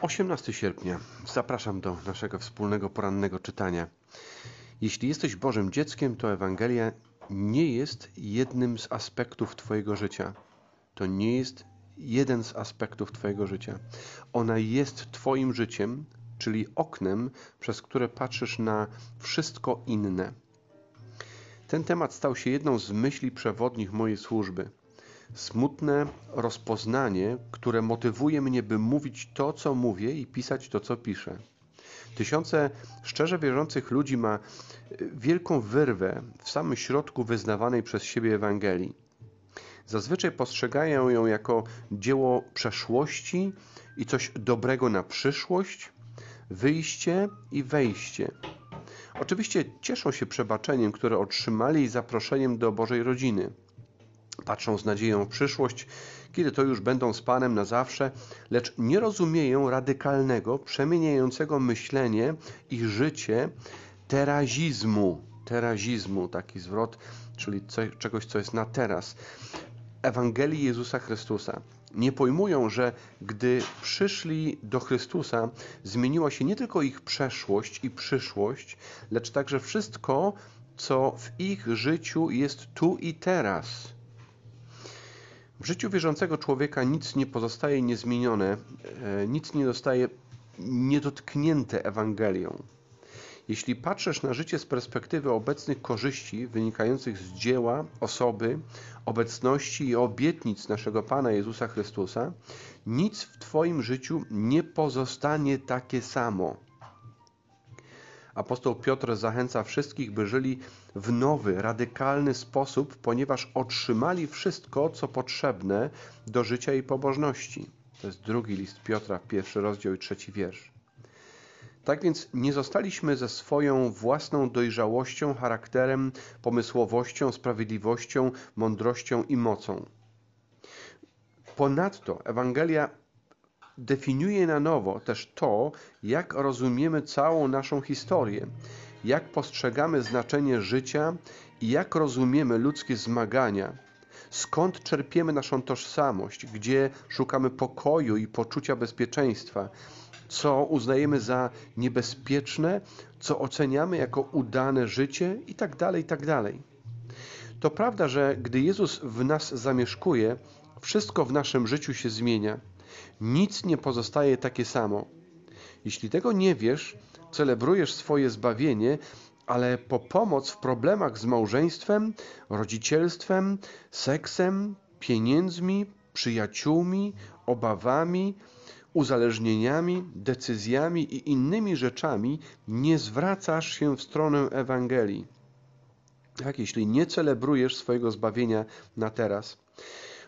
18 sierpnia. Zapraszam do naszego wspólnego porannego czytania. Jeśli jesteś Bożym dzieckiem, to Ewangelia nie jest jednym z aspektów Twojego życia. To nie jest jeden z aspektów Twojego życia. Ona jest Twoim życiem, czyli oknem, przez które patrzysz na wszystko inne. Ten temat stał się jedną z myśli przewodnich mojej służby smutne rozpoznanie, które motywuje mnie, by mówić to, co mówię i pisać to, co piszę. Tysiące szczerze wierzących ludzi ma e, wielką wyrwę w samym środku wyznawanej przez siebie Ewangelii. Zazwyczaj postrzegają ją jako dzieło przeszłości i coś dobrego na przyszłość, wyjście i wejście. Oczywiście cieszą się przebaczeniem, które otrzymali i zaproszeniem do Bożej rodziny patrzą z nadzieją w przyszłość, kiedy to już będą z Panem na zawsze, lecz nie rozumieją radykalnego, przemieniającego myślenie i życie terazizmu. Terazizmu, taki zwrot, czyli czegoś, co jest na teraz. Ewangelii Jezusa Chrystusa. Nie pojmują, że gdy przyszli do Chrystusa, zmieniła się nie tylko ich przeszłość i przyszłość, lecz także wszystko, co w ich życiu jest tu i teraz. W życiu wierzącego człowieka nic nie pozostaje niezmienione, e, nic nie zostaje niedotknięte Ewangelią. Jeśli patrzysz na życie z perspektywy obecnych korzyści wynikających z dzieła, osoby, obecności i obietnic naszego Pana Jezusa Chrystusa, nic w Twoim życiu nie pozostanie takie samo. Apostoł Piotr zachęca wszystkich, by żyli w nowy, radykalny sposób, ponieważ otrzymali wszystko, co potrzebne do życia i pobożności. To jest drugi list Piotra, pierwszy rozdział i trzeci wiersz. Tak więc nie zostaliśmy ze swoją własną dojrzałością, charakterem, pomysłowością, sprawiedliwością, mądrością i mocą. Ponadto Ewangelia definiuje na nowo też to, jak rozumiemy całą naszą historię, jak postrzegamy znaczenie życia i jak rozumiemy ludzkie zmagania, skąd czerpiemy naszą tożsamość, gdzie szukamy pokoju i poczucia bezpieczeństwa, co uznajemy za niebezpieczne, co oceniamy jako udane życie itd. Tak itd. Tak to prawda, że gdy Jezus w nas zamieszkuje, wszystko w naszym życiu się zmienia. Nic nie pozostaje takie samo. Jeśli tego nie wiesz, celebrujesz swoje zbawienie, ale po pomoc w problemach z małżeństwem, rodzicielstwem, seksem, pieniędzmi, przyjaciółmi, obawami, uzależnieniami, decyzjami i innymi rzeczami nie zwracasz się w stronę Ewangelii. Tak, jeśli nie celebrujesz swojego zbawienia na teraz.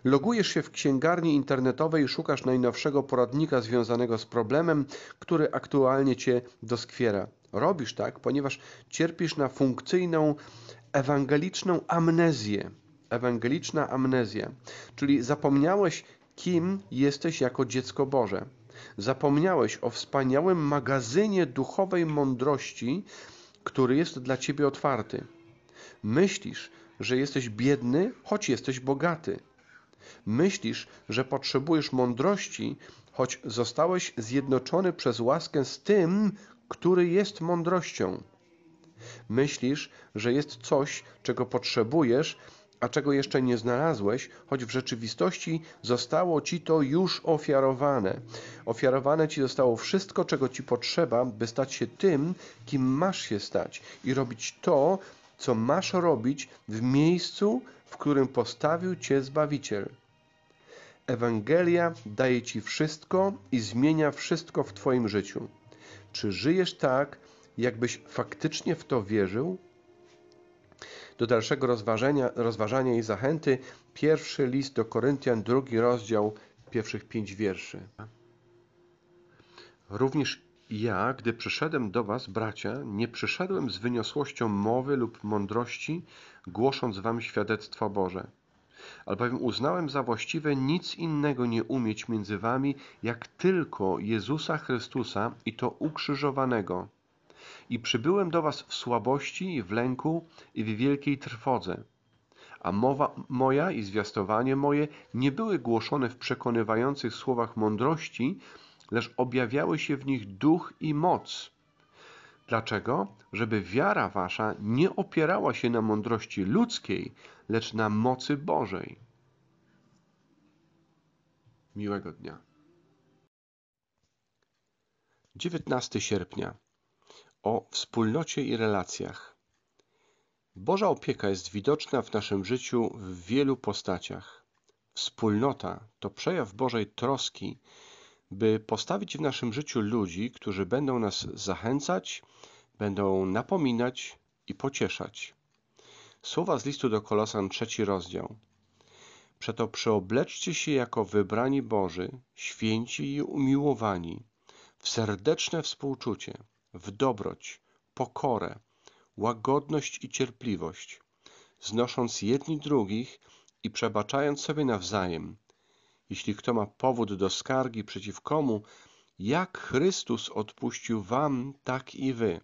Logujesz się w księgarni internetowej i szukasz najnowszego poradnika związanego z problemem, który aktualnie cię doskwiera. Robisz tak, ponieważ cierpisz na funkcyjną ewangeliczną amnezję. Ewangeliczna amnezja, czyli zapomniałeś, kim jesteś jako dziecko Boże. Zapomniałeś o wspaniałym magazynie duchowej mądrości, który jest dla ciebie otwarty. Myślisz, że jesteś biedny, choć jesteś bogaty. Myślisz, że potrzebujesz mądrości, choć zostałeś zjednoczony przez łaskę z tym, który jest mądrością. Myślisz, że jest coś, czego potrzebujesz, a czego jeszcze nie znalazłeś, choć w rzeczywistości zostało ci to już ofiarowane. Ofiarowane ci zostało wszystko, czego ci potrzeba, by stać się tym, kim masz się stać i robić to, co masz robić w miejscu, w którym postawił cię Zbawiciel. Ewangelia daje ci wszystko i zmienia wszystko w twoim życiu. Czy żyjesz tak, jakbyś faktycznie w to wierzył? Do dalszego rozważania, rozważania i zachęty pierwszy list do Koryntian, drugi rozdział, pierwszych pięć wierszy. Również ja, gdy przyszedłem do was, bracia, nie przyszedłem z wyniosłością mowy lub mądrości, głosząc wam świadectwo Boże. Albowiem uznałem za właściwe nic innego nie umieć między wami, jak tylko Jezusa Chrystusa i to ukrzyżowanego. I przybyłem do was w słabości, w lęku i w wielkiej trwodze. A mowa moja i zwiastowanie moje nie były głoszone w przekonywających słowach mądrości, lecz objawiały się w nich duch i moc. Dlaczego? Żeby wiara wasza nie opierała się na mądrości ludzkiej, lecz na mocy Bożej. Miłego dnia. 19 sierpnia o wspólnocie i relacjach. Boża opieka jest widoczna w naszym życiu w wielu postaciach. Wspólnota to przejaw Bożej troski, by postawić w naszym życiu ludzi, którzy będą nas zachęcać, będą napominać i pocieszać. Słowa z listu do Kolosan, trzeci rozdział. Przeto przeobleczcie się jako wybrani Boży, święci i umiłowani, w serdeczne współczucie, w dobroć, pokorę, łagodność i cierpliwość, znosząc jedni drugich i przebaczając sobie nawzajem. Jeśli kto ma powód do skargi przeciw komu, jak Chrystus odpuścił wam, tak i wy.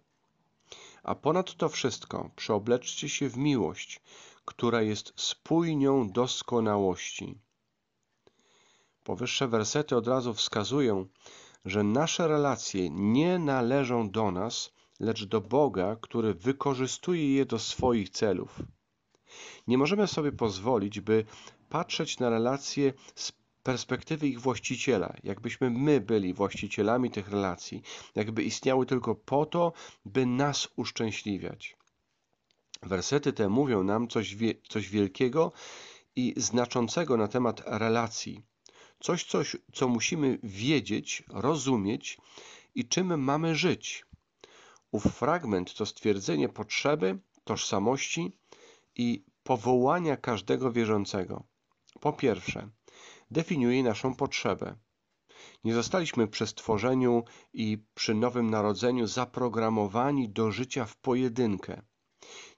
A ponad to wszystko przeobleczcie się w miłość, która jest spójnią doskonałości. Powyższe wersety od razu wskazują, że nasze relacje nie należą do nas, lecz do Boga, który wykorzystuje je do swoich celów. Nie możemy sobie pozwolić, by patrzeć na relacje z perspektywy ich właściciela, jakbyśmy my byli właścicielami tych relacji, jakby istniały tylko po to, by nas uszczęśliwiać. Wersety te mówią nam coś, wie, coś wielkiego i znaczącego na temat relacji. Coś, coś, co musimy wiedzieć, rozumieć i czym mamy żyć. Ów fragment to stwierdzenie potrzeby, tożsamości i powołania każdego wierzącego. Po pierwsze, definiuje naszą potrzebę. Nie zostaliśmy przy stworzeniu i przy nowym narodzeniu zaprogramowani do życia w pojedynkę.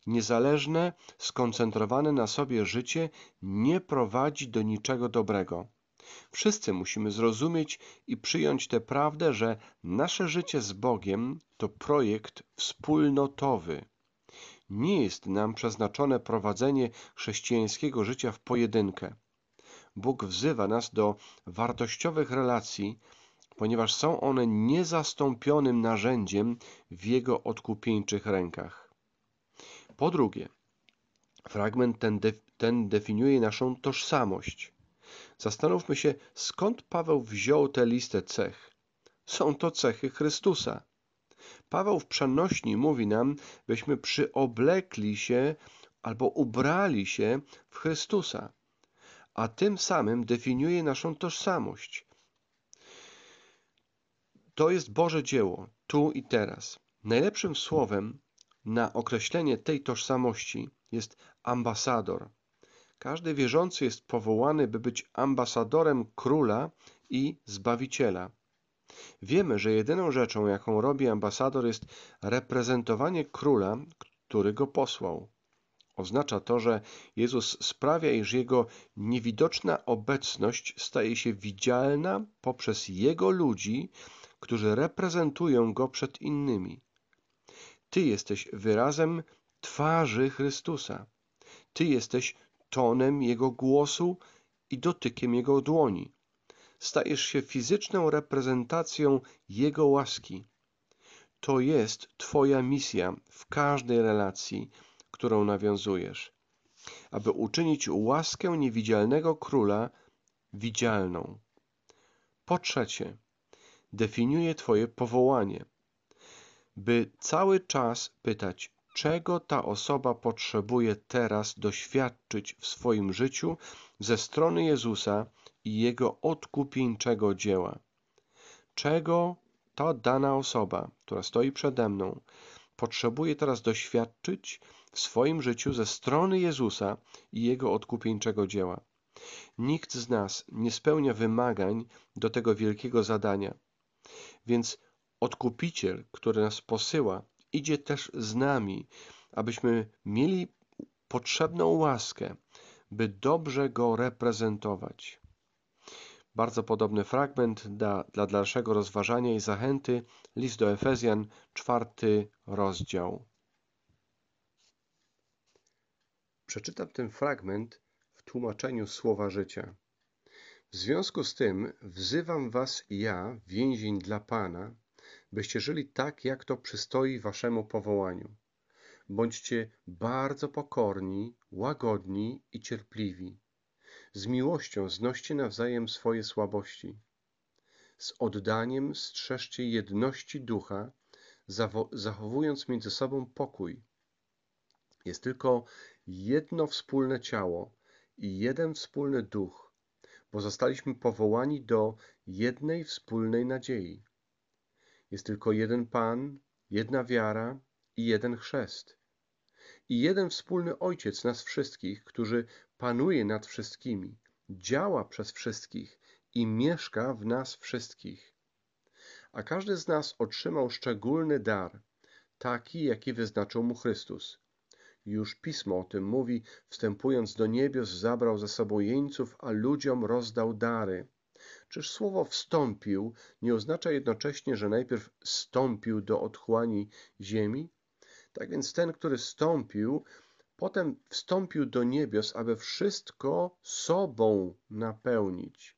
Niezależne, skoncentrowane na sobie życie nie prowadzi do niczego dobrego. Wszyscy musimy zrozumieć i przyjąć tę prawdę, że nasze życie z Bogiem to projekt wspólnotowy. Nie jest nam przeznaczone prowadzenie chrześcijańskiego życia w pojedynkę. Bóg wzywa nas do wartościowych relacji, ponieważ są one niezastąpionym narzędziem w Jego odkupieńczych rękach. Po drugie, fragment ten, de ten definiuje naszą tożsamość. Zastanówmy się, skąd Paweł wziął tę listę cech. Są to cechy Chrystusa. Paweł w przenośni mówi nam, byśmy przyoblekli się albo ubrali się w Chrystusa, a tym samym definiuje naszą tożsamość. To jest Boże dzieło, tu i teraz. Najlepszym słowem na określenie tej tożsamości jest ambasador. Każdy wierzący jest powołany, by być ambasadorem króla i zbawiciela. Wiemy, że jedyną rzeczą, jaką robi ambasador, jest reprezentowanie króla, który go posłał. Oznacza to, że Jezus sprawia, iż jego niewidoczna obecność staje się widzialna poprzez jego ludzi, którzy reprezentują go przed innymi. Ty jesteś wyrazem twarzy Chrystusa. Ty jesteś tonem Jego głosu i dotykiem Jego dłoni. Stajesz się fizyczną reprezentacją Jego łaski. To jest Twoja misja w każdej relacji, którą nawiązujesz, aby uczynić łaskę niewidzialnego króla widzialną. Po trzecie, definiuje Twoje powołanie, by cały czas pytać, czego ta osoba potrzebuje teraz doświadczyć w swoim życiu ze strony Jezusa i Jego odkupieńczego dzieła. Czego ta dana osoba, która stoi przede mną, potrzebuje teraz doświadczyć w swoim życiu ze strony Jezusa i Jego odkupieńczego dzieła. Nikt z nas nie spełnia wymagań do tego wielkiego zadania. Więc odkupiciel, który nas posyła, idzie też z nami, abyśmy mieli potrzebną łaskę, by dobrze go reprezentować. Bardzo podobny fragment dla, dla dalszego rozważania i zachęty, list do Efezjan, czwarty rozdział. Przeczytam ten fragment w tłumaczeniu słowa życia. W związku z tym wzywam was ja, więzień dla Pana, byście żyli tak, jak to przystoi waszemu powołaniu. Bądźcie bardzo pokorni, łagodni i cierpliwi. Z miłością znoście nawzajem swoje słabości. Z oddaniem strzeżcie jedności ducha, zachowując między sobą pokój. Jest tylko jedno wspólne ciało i jeden wspólny duch, bo zostaliśmy powołani do jednej wspólnej nadziei. Jest tylko jeden Pan, jedna wiara i jeden chrzest. I jeden wspólny Ojciec nas wszystkich, który panuje nad wszystkimi, działa przez wszystkich i mieszka w nas wszystkich. A każdy z nas otrzymał szczególny dar, taki, jaki wyznaczył mu Chrystus. Już Pismo o tym mówi, wstępując do niebios zabrał ze sobą jeńców, a ludziom rozdał dary. Czyż słowo wstąpił nie oznacza jednocześnie, że najpierw stąpił do otchłani ziemi? Tak więc ten, który stąpił, potem wstąpił do niebios, aby wszystko sobą napełnić.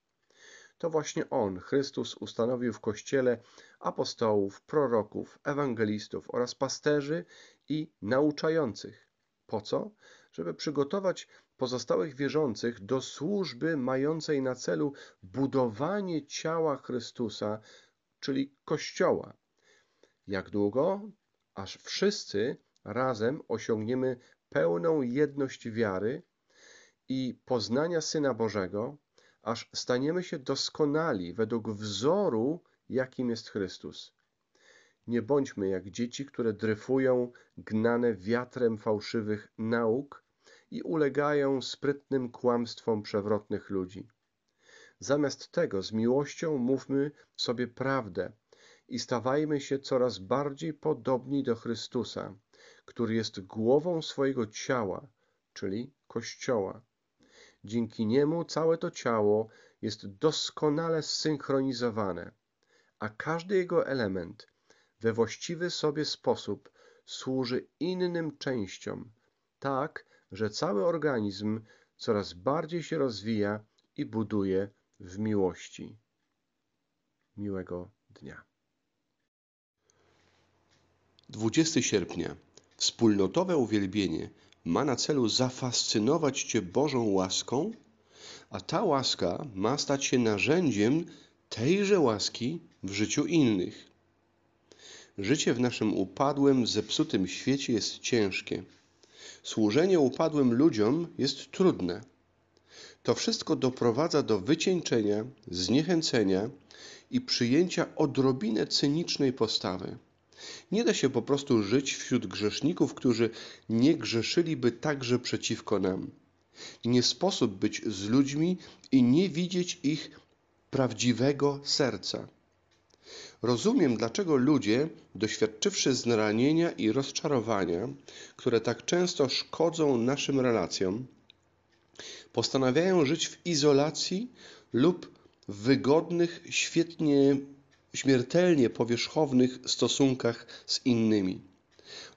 To właśnie On, Chrystus, ustanowił w Kościele apostołów, proroków, ewangelistów oraz pasterzy i nauczających. Po co? Żeby przygotować pozostałych wierzących do służby mającej na celu budowanie ciała Chrystusa, czyli Kościoła. Jak długo? Aż wszyscy razem osiągniemy pełną jedność wiary i poznania Syna Bożego, aż staniemy się doskonali według wzoru, jakim jest Chrystus. Nie bądźmy jak dzieci, które dryfują, gnane wiatrem fałszywych nauk i ulegają sprytnym kłamstwom przewrotnych ludzi. Zamiast tego z miłością mówmy sobie prawdę i stawajmy się coraz bardziej podobni do Chrystusa, który jest głową swojego ciała, czyli Kościoła. Dzięki niemu całe to ciało jest doskonale zsynchronizowane, a każdy jego element we właściwy sobie sposób służy innym częściom, tak, że cały organizm coraz bardziej się rozwija i buduje w miłości. Miłego dnia. 20 sierpnia. Wspólnotowe uwielbienie ma na celu zafascynować Cię Bożą łaską, a ta łaska ma stać się narzędziem tejże łaski w życiu innych. Życie w naszym upadłym, zepsutym świecie jest ciężkie. Służenie upadłym ludziom jest trudne. To wszystko doprowadza do wycieńczenia, zniechęcenia i przyjęcia odrobinę cynicznej postawy. Nie da się po prostu żyć wśród grzeszników, którzy nie grzeszyliby także przeciwko nam. Nie sposób być z ludźmi i nie widzieć ich prawdziwego serca. Rozumiem, dlaczego ludzie, doświadczywszy zranienia i rozczarowania, które tak często szkodzą naszym relacjom, postanawiają żyć w izolacji lub w wygodnych, świetnie, śmiertelnie powierzchownych stosunkach z innymi.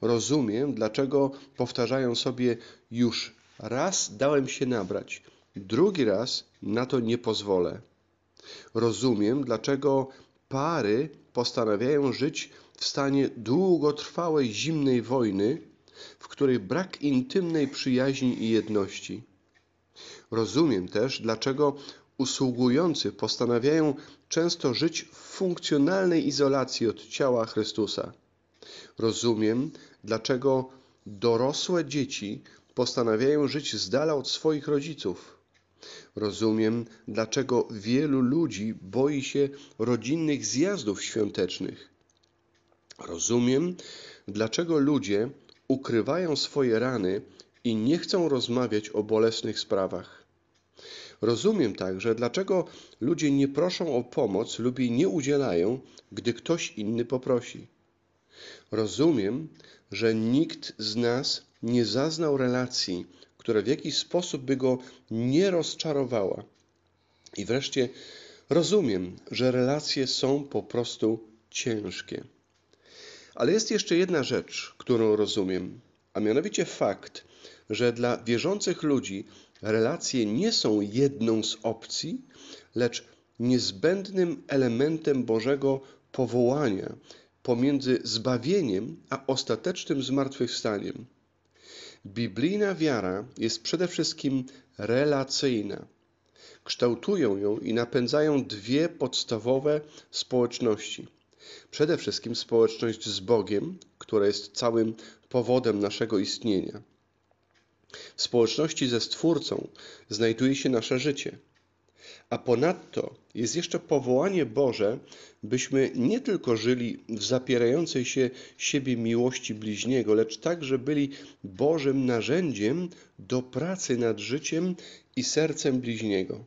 Rozumiem, dlaczego powtarzają sobie już raz dałem się nabrać, drugi raz na to nie pozwolę. Rozumiem, dlaczego pary postanawiają żyć w stanie długotrwałej zimnej wojny, w której brak intymnej przyjaźni i jedności. Rozumiem też, dlaczego usługujący postanawiają często żyć w funkcjonalnej izolacji od ciała Chrystusa. Rozumiem, dlaczego dorosłe dzieci postanawiają żyć z dala od swoich rodziców. Rozumiem, dlaczego wielu ludzi boi się rodzinnych zjazdów świątecznych. Rozumiem, dlaczego ludzie ukrywają swoje rany i nie chcą rozmawiać o bolesnych sprawach. Rozumiem także, dlaczego ludzie nie proszą o pomoc lub jej nie udzielają, gdy ktoś inny poprosi. Rozumiem, że nikt z nas nie zaznał relacji, która w jakiś sposób by go nie rozczarowała. I wreszcie rozumiem, że relacje są po prostu ciężkie. Ale jest jeszcze jedna rzecz, którą rozumiem. a mianowicie fakt, że dla wierzących ludzi relacje nie są jedną z opcji, lecz niezbędnym elementem Bożego powołania pomiędzy zbawieniem a ostatecznym zmartwychwstaniem. Biblijna wiara jest przede wszystkim relacyjna. Kształtują ją i napędzają dwie podstawowe społeczności. Przede wszystkim społeczność z Bogiem, która jest całym powodem naszego istnienia. W społeczności ze Stwórcą znajduje się nasze życie. A ponadto jest jeszcze powołanie Boże, byśmy nie tylko żyli w zapierającej się siebie miłości bliźniego, lecz także byli Bożym narzędziem do pracy nad życiem i sercem bliźniego.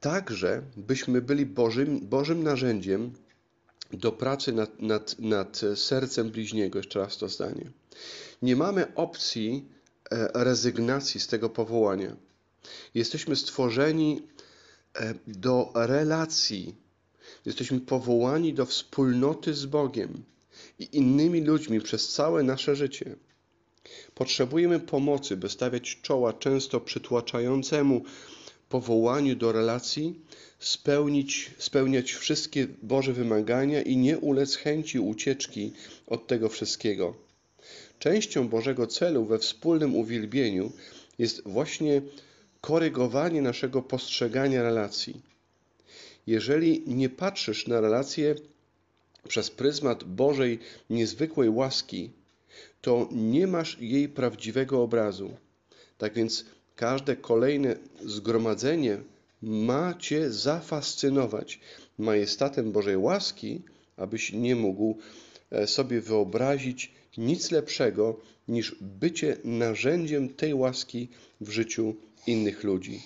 Także byśmy byli Bożym, Bożym narzędziem do pracy nad, nad, nad sercem bliźniego. Jeszcze raz to zdanie. Nie mamy opcji rezygnacji z tego powołania. Jesteśmy stworzeni e, do relacji. Jesteśmy powołani do wspólnoty z Bogiem i innymi ludźmi przez całe nasze życie. Potrzebujemy pomocy, by stawiać czoła często przytłaczającemu powołaniu do relacji, spełnić, spełniać wszystkie Boże wymagania i nie ulec chęci ucieczki od tego wszystkiego. Częścią Bożego celu we wspólnym uwielbieniu jest właśnie korygowanie naszego postrzegania relacji. Jeżeli nie patrzysz na relacje przez pryzmat Bożej niezwykłej łaski, to nie masz jej prawdziwego obrazu. Tak więc każde kolejne zgromadzenie ma Cię zafascynować majestatem Bożej łaski, abyś nie mógł sobie wyobrazić nic lepszego niż bycie narzędziem tej łaski w życiu innych ludzi.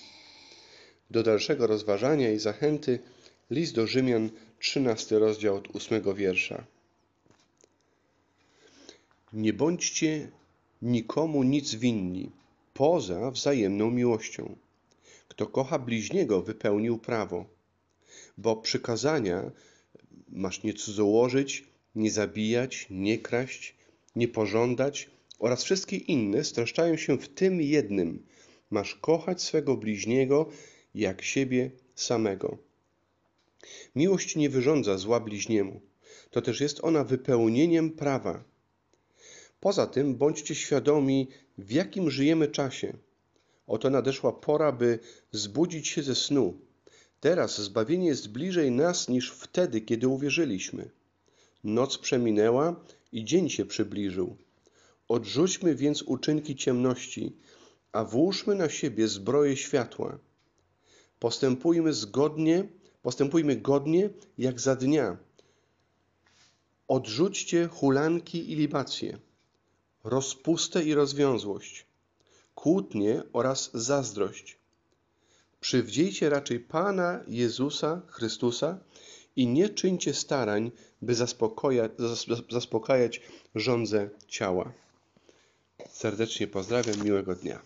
Do dalszego rozważania i zachęty list do Rzymian, 13 rozdział od 8 wiersza. Nie bądźcie nikomu nic winni, poza wzajemną miłością. Kto kocha bliźniego, wypełnił prawo, bo przykazania masz nie cudzołożyć, nie zabijać, nie kraść, nie pożądać oraz wszystkie inne streszczają się w tym jednym: masz kochać swego bliźniego jak siebie samego. Miłość nie wyrządza zła bliźniemu. To też jest ona wypełnieniem prawa. Poza tym bądźcie świadomi, w jakim żyjemy czasie. Oto nadeszła pora, by zbudzić się ze snu. Teraz zbawienie jest bliżej nas niż wtedy, kiedy uwierzyliśmy. Noc przeminęła i dzień się przybliżył. Odrzućmy więc uczynki ciemności, a włóżmy na siebie zbroję światła. Postępujmy zgodnie, postępujmy godnie jak za dnia. Odrzućcie hulanki i libacje rozpustę i rozwiązłość, kłótnie oraz zazdrość. Przywdziejcie raczej Pana Jezusa Chrystusa i nie czyńcie starań, by zaspokajać, zaspokajać żądze ciała. Serdecznie pozdrawiam, miłego dnia.